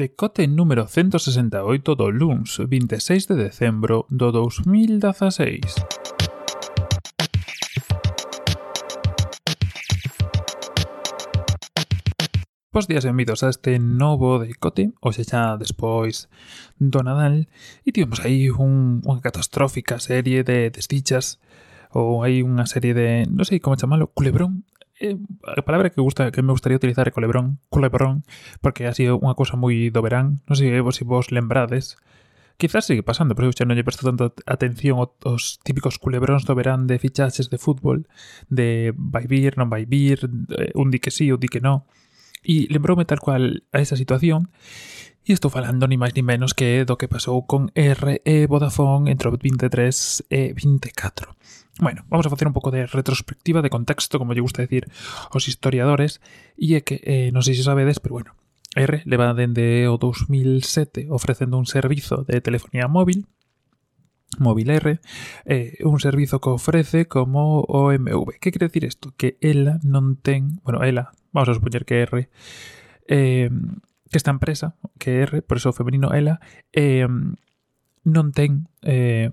Decote número 168 do LUNS 26 de decembro do 2016. Bos días benvidos a este novo decote, ou xa despois do Nadal, e tivemos aí un, unha catastrófica serie de desdichas ou hai unha serie de, non sei como chamalo, culebrón eh, a palabra que gusta que me gustaría utilizar é colebrón, colebrón, porque ha sido unha cousa moi do verán, non sei vos se vos lembrades. Quizás sigue pasando, pero eu xa non lle presto tanto atención aos típicos culebróns do verán de fichaxes de fútbol, de vai vir, non vai vir, eh, un di que sí, un di que non. E lembroume tal cual a esa situación E estou falando ni máis ni menos que do que pasou con RE Vodafone entre o 23 e 24. Bueno, vamos a facer un pouco de retrospectiva, de contexto, como lle gusta decir aos historiadores, e é que, eh, non sei se sabedes, pero bueno, R leva dende o 2007 ofrecendo un servizo de telefonía móvil, móvil R, eh, un servizo que ofrece como OMV. Que quere decir isto? Que ela non ten, bueno, ela, vamos a supoñer que R, eh, que esta empresa, que R, por eso femenino ela, eh, ten eh,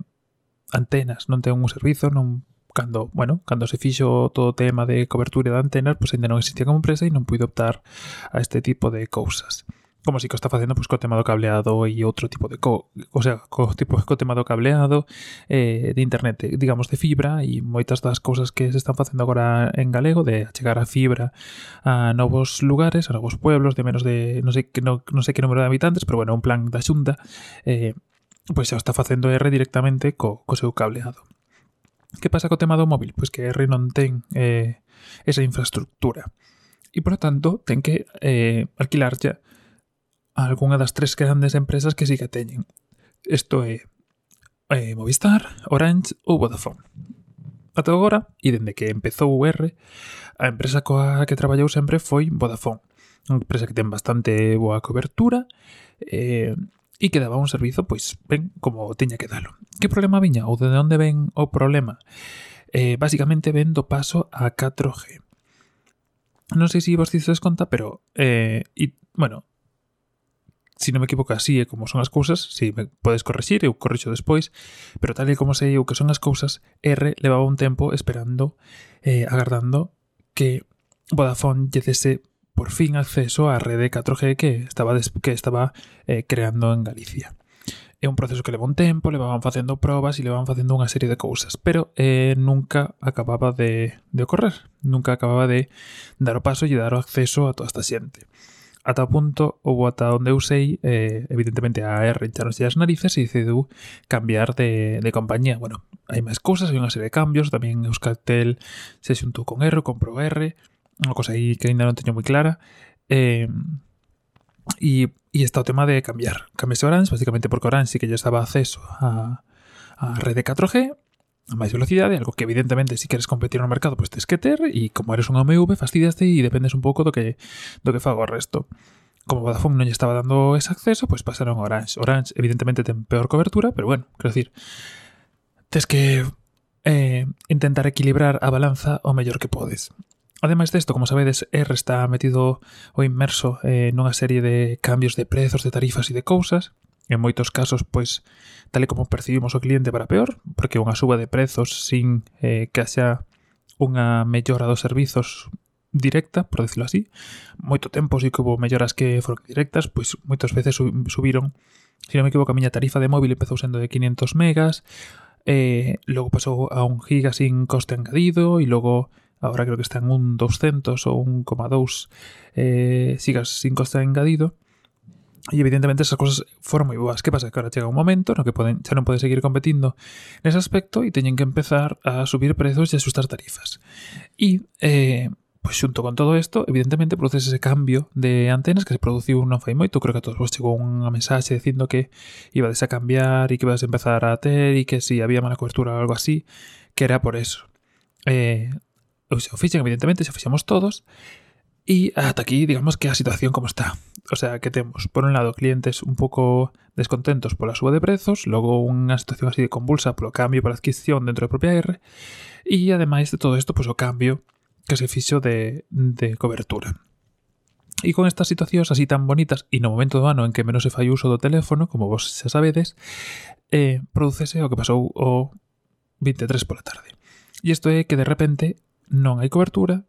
antenas, non ten un servizo, non cando, bueno, cando se fixo todo o tema de cobertura de antenas, pois ainda non existía como empresa e non puido optar a este tipo de cousas. Como si que está facendo pois, co tema do cableado e outro tipo de co, o sea, co, tipo, co tema do cableado eh, de internet, digamos, de fibra e moitas das cousas que se están facendo agora en galego de chegar a fibra a novos lugares, a novos pueblos de menos de, non sei, no, non sei que número de habitantes, pero bueno, un plan da xunta eh, pois xa está facendo R directamente co, co seu cableado. Que pasa co tema do móvil? Pois que R non ten eh, esa infraestructura e, por tanto, ten que eh, alquilarlle a algunha das tres grandes empresas que sí que teñen. Isto é eh, Movistar, Orange ou Vodafone. Ata agora, e dende que empezou o R, a empresa coa que traballou sempre foi Vodafone. Unha empresa que ten bastante boa cobertura, eh, e que daba un servizo pois ben como teña que dalo. Que problema viña ou de onde ven o problema? Eh, basicamente ven do paso a 4G. Non sei se vos dices conta, pero eh, e, bueno, se si non me equivoco así é como son as cousas, si me podes corrixir, eu corrixo despois, pero tal e como sei eu que son as cousas, R levaba un tempo esperando, eh, agardando que Vodafone lle dese por fin acceso á rede 4G que estaba, que estaba eh, creando en Galicia. É un proceso que leva un tempo, le van facendo probas e le van facendo unha serie de cousas, pero eh, nunca acababa de, de ocorrer, nunca acababa de dar o paso e dar o acceso a toda esta xente ata o punto ou ata onde eu sei, eh, evidentemente a R echaronse as narices e decidiu cambiar de, de compañía. Bueno, hai máis cousas, hai unha serie de cambios, tamén Euskaltel se xuntou con R, comprou R, unha cosa aí que ainda non teño moi clara. Eh, e, e está o tema de cambiar. Cambiase Orange, basicamente porque Orange sí que ya estaba acceso a, a rede 4G, a máis velocidade, algo que evidentemente si queres competir no mercado, pois pues tes que ter e como eres un OMV fastidiaste e dependes un pouco do que do que fago o resto. Como Vodafone non lle estaba dando ese acceso, pues pasaron a Orange. Orange evidentemente ten peor cobertura, pero bueno, quero decir, tes que eh, intentar equilibrar a balanza o mellor que podes. Ademais desto, como sabedes, R está metido ou inmerso eh, nunha serie de cambios de prezos, de tarifas e de cousas. En moitos casos, pois, tal e como percibimos o cliente para peor, porque unha suba de prezos sin eh, que haxa unha mellora dos servizos directa, por decirlo así. Moito tempo si que hubo melloras que foron directas, pois moitas veces subiron, se non me equivoco, a miña tarifa de móvil empezou sendo de 500 megas, eh, logo pasou a un giga sin coste engadido e logo ahora creo que está en un 200 ou un 1,2 eh, sigas sin coste engadido, E evidentemente esas cosas foron moi boas. Que pasa? Que ahora chega un momento no que poden, xa non poden seguir competindo nese aspecto e teñen que empezar a subir prezos e asustar tarifas. E, eh, pois xunto con todo isto, evidentemente produce ese cambio de antenas que se produciu non fai moito. Creo que a todos vos chegou unha mensaxe dicindo que ibades a cambiar e que ibades a empezar a ter e que si había mala cobertura ou algo así, que era por eso. Eh, o se o fixen, evidentemente, se fixemos todos, E ata aquí, digamos que a situación como está. O sea, que temos, por un lado, clientes un pouco descontentos pola súa de prezos, logo unha situación así de convulsa polo cambio pola adquisición dentro da propia R, e ademais de todo isto, pois pues, o cambio que se fixo de, de cobertura. E con estas situacións así tan bonitas e no momento do ano en que menos se fai uso do teléfono, como vos xa sabedes, eh, producese o que pasou o 23 pola tarde. E isto é que de repente non hai cobertura,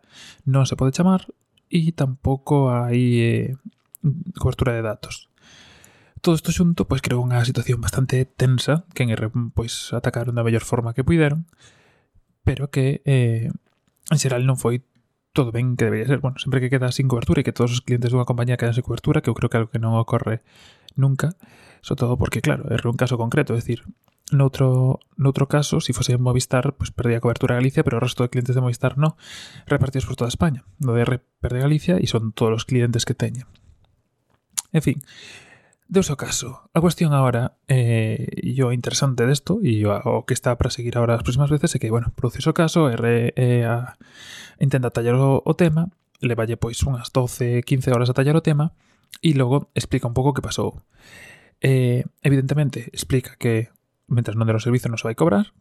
non se pode chamar e tampouco hai eh, cobertura de datos. Todo isto xunto pois creou unha situación bastante tensa que en R pois atacaron da mellor forma que puideron, pero que eh, en xeral non foi todo ben que debería ser. Bueno, sempre que queda sin cobertura e que todos os clientes dunha compañía quedan sin cobertura, que eu creo que é algo que non ocorre nunca, sobre todo porque, claro, é un caso concreto, é dicir, Noutro, noutro caso, se fose Movistar, pois perdía cobertura Galicia, pero o resto de clientes de Movistar no, repartidos por toda España. No DR perde Galicia e son todos os clientes que teña. En fin, deus o caso. A cuestión agora, eh, e o interesante desto, e o que está para seguir agora as próximas veces, é que, bueno, produce o caso, R, eh, a, intenta tallar o, o tema, levalle pois unhas 12, 15 horas a tallar o tema, e logo explica un pouco que pasou. Eh, evidentemente, explica que mentras non der o servizo non se vai cobrar,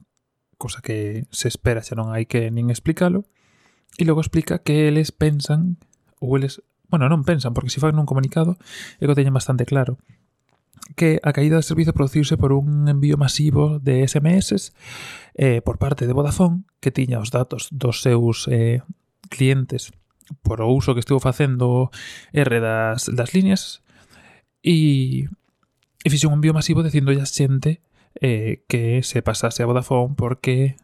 cosa que se espera xa non hai que nin explicalo, e logo explica que eles pensan, ou eles, bueno, non pensan, porque se si fan un comunicado é que o teñen bastante claro, que a caída de servizo produciuse por un envío masivo de SMS eh, por parte de Vodafone, que tiña os datos dos seus eh, clientes por o uso que estivo facendo R das, das líneas, e, e fixe un envío masivo dicindo a xente eh, que se pasase a Vodafone porque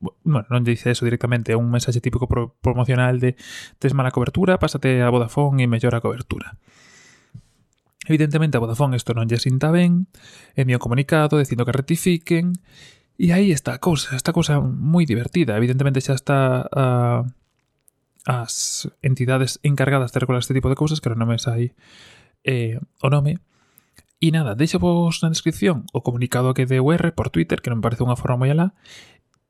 bueno, non dice eso directamente, é un mensaxe típico pro promocional de tes mala cobertura, pásate a Vodafone e mellora a cobertura. Evidentemente a Vodafone isto non lle sinta ben, envía un comunicado dicindo que rectifiquen, e aí está a cousa, esta cousa moi divertida. Evidentemente xa está uh, as entidades encargadas de regular este tipo de cousas, que non me sai eh, o nome, E nada, deixo vos na descripción o comunicado que deu R por Twitter, que non me parece unha forma moi alá,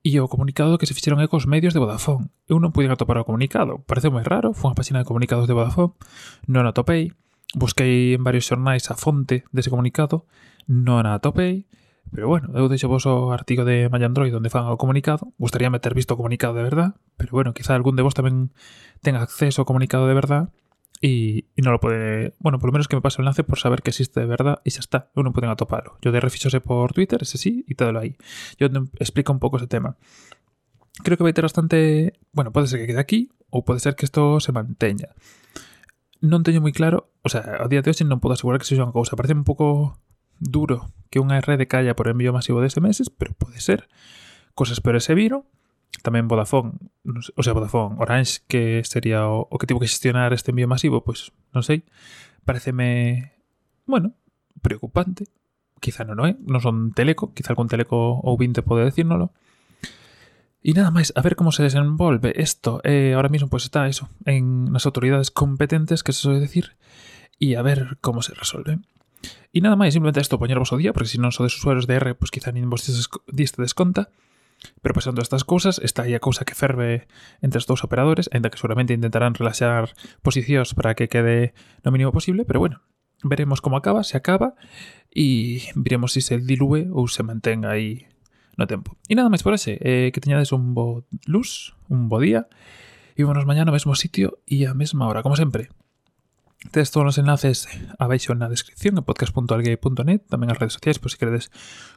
e o comunicado que se fixeron eco os medios de Vodafone. Eu non pude atopar o comunicado, parece moi raro, foi unha página de comunicados de Vodafone, non atopei, busquei en varios xornais a fonte dese comunicado, non a atopei, pero bueno, eu deixo vos o artigo de MyAndroid onde fan o comunicado, gustaría meter visto o comunicado de verdad, pero bueno, quizá algún de vos tamén ten acceso ao comunicado de verdad, y, y non lo pode... Bueno, por lo menos que me pase o enlace por saber que existe de verdad e xa está, eu non poden atopalo. Yo de refixose por Twitter, ese sí, e todo aí. Yo explico un pouco ese tema. Creo que vai ter bastante... Bueno, pode ser que quede aquí ou pode ser que isto se manteña. Non teño moi claro, o sea, a día de hoxe non podo asegurar que sexa unha cousa. Parece un pouco duro que unha rede calla por envío masivo de SMS, pero pode ser. Cosas peores se viron, tamén Vodafone, o sea, Vodafone, Orange, que sería o, o que tivo que xestionar este envío masivo, pois, pues, non sei, pareceme, bueno, preocupante, quizá non, non é, non son teleco, quizá algún teleco ou 20 pode decírnolo, E nada máis, a ver como se desenvolve isto. Eh, ahora mismo pues está eso, en nas autoridades competentes, que se soe decir, e a ver como se resolve. E nada máis, simplemente isto, poñervos o día, porque se si non sodes usuarios de R, pues quizá nin vos diste desconta. Pero pasando a estas cousas, está aí a cousa que ferve entre os dous operadores, aínda que seguramente intentarán relaxar posicións para que quede no mínimo posible, pero bueno, veremos como acaba, se acaba, e veremos se si se dilúe ou se mantén aí no tempo. E nada máis por ese, eh, que teñades un bo luz, un bo día, e vamos mañá no mesmo sitio e a mesma hora, como sempre. Tedes todos os enlaces abaixo na descripción en podcast.algue.net, tamén as redes sociais por se si queredes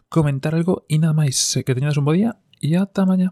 comentar algo e nada máis, que teñades un bo día ja tämänia.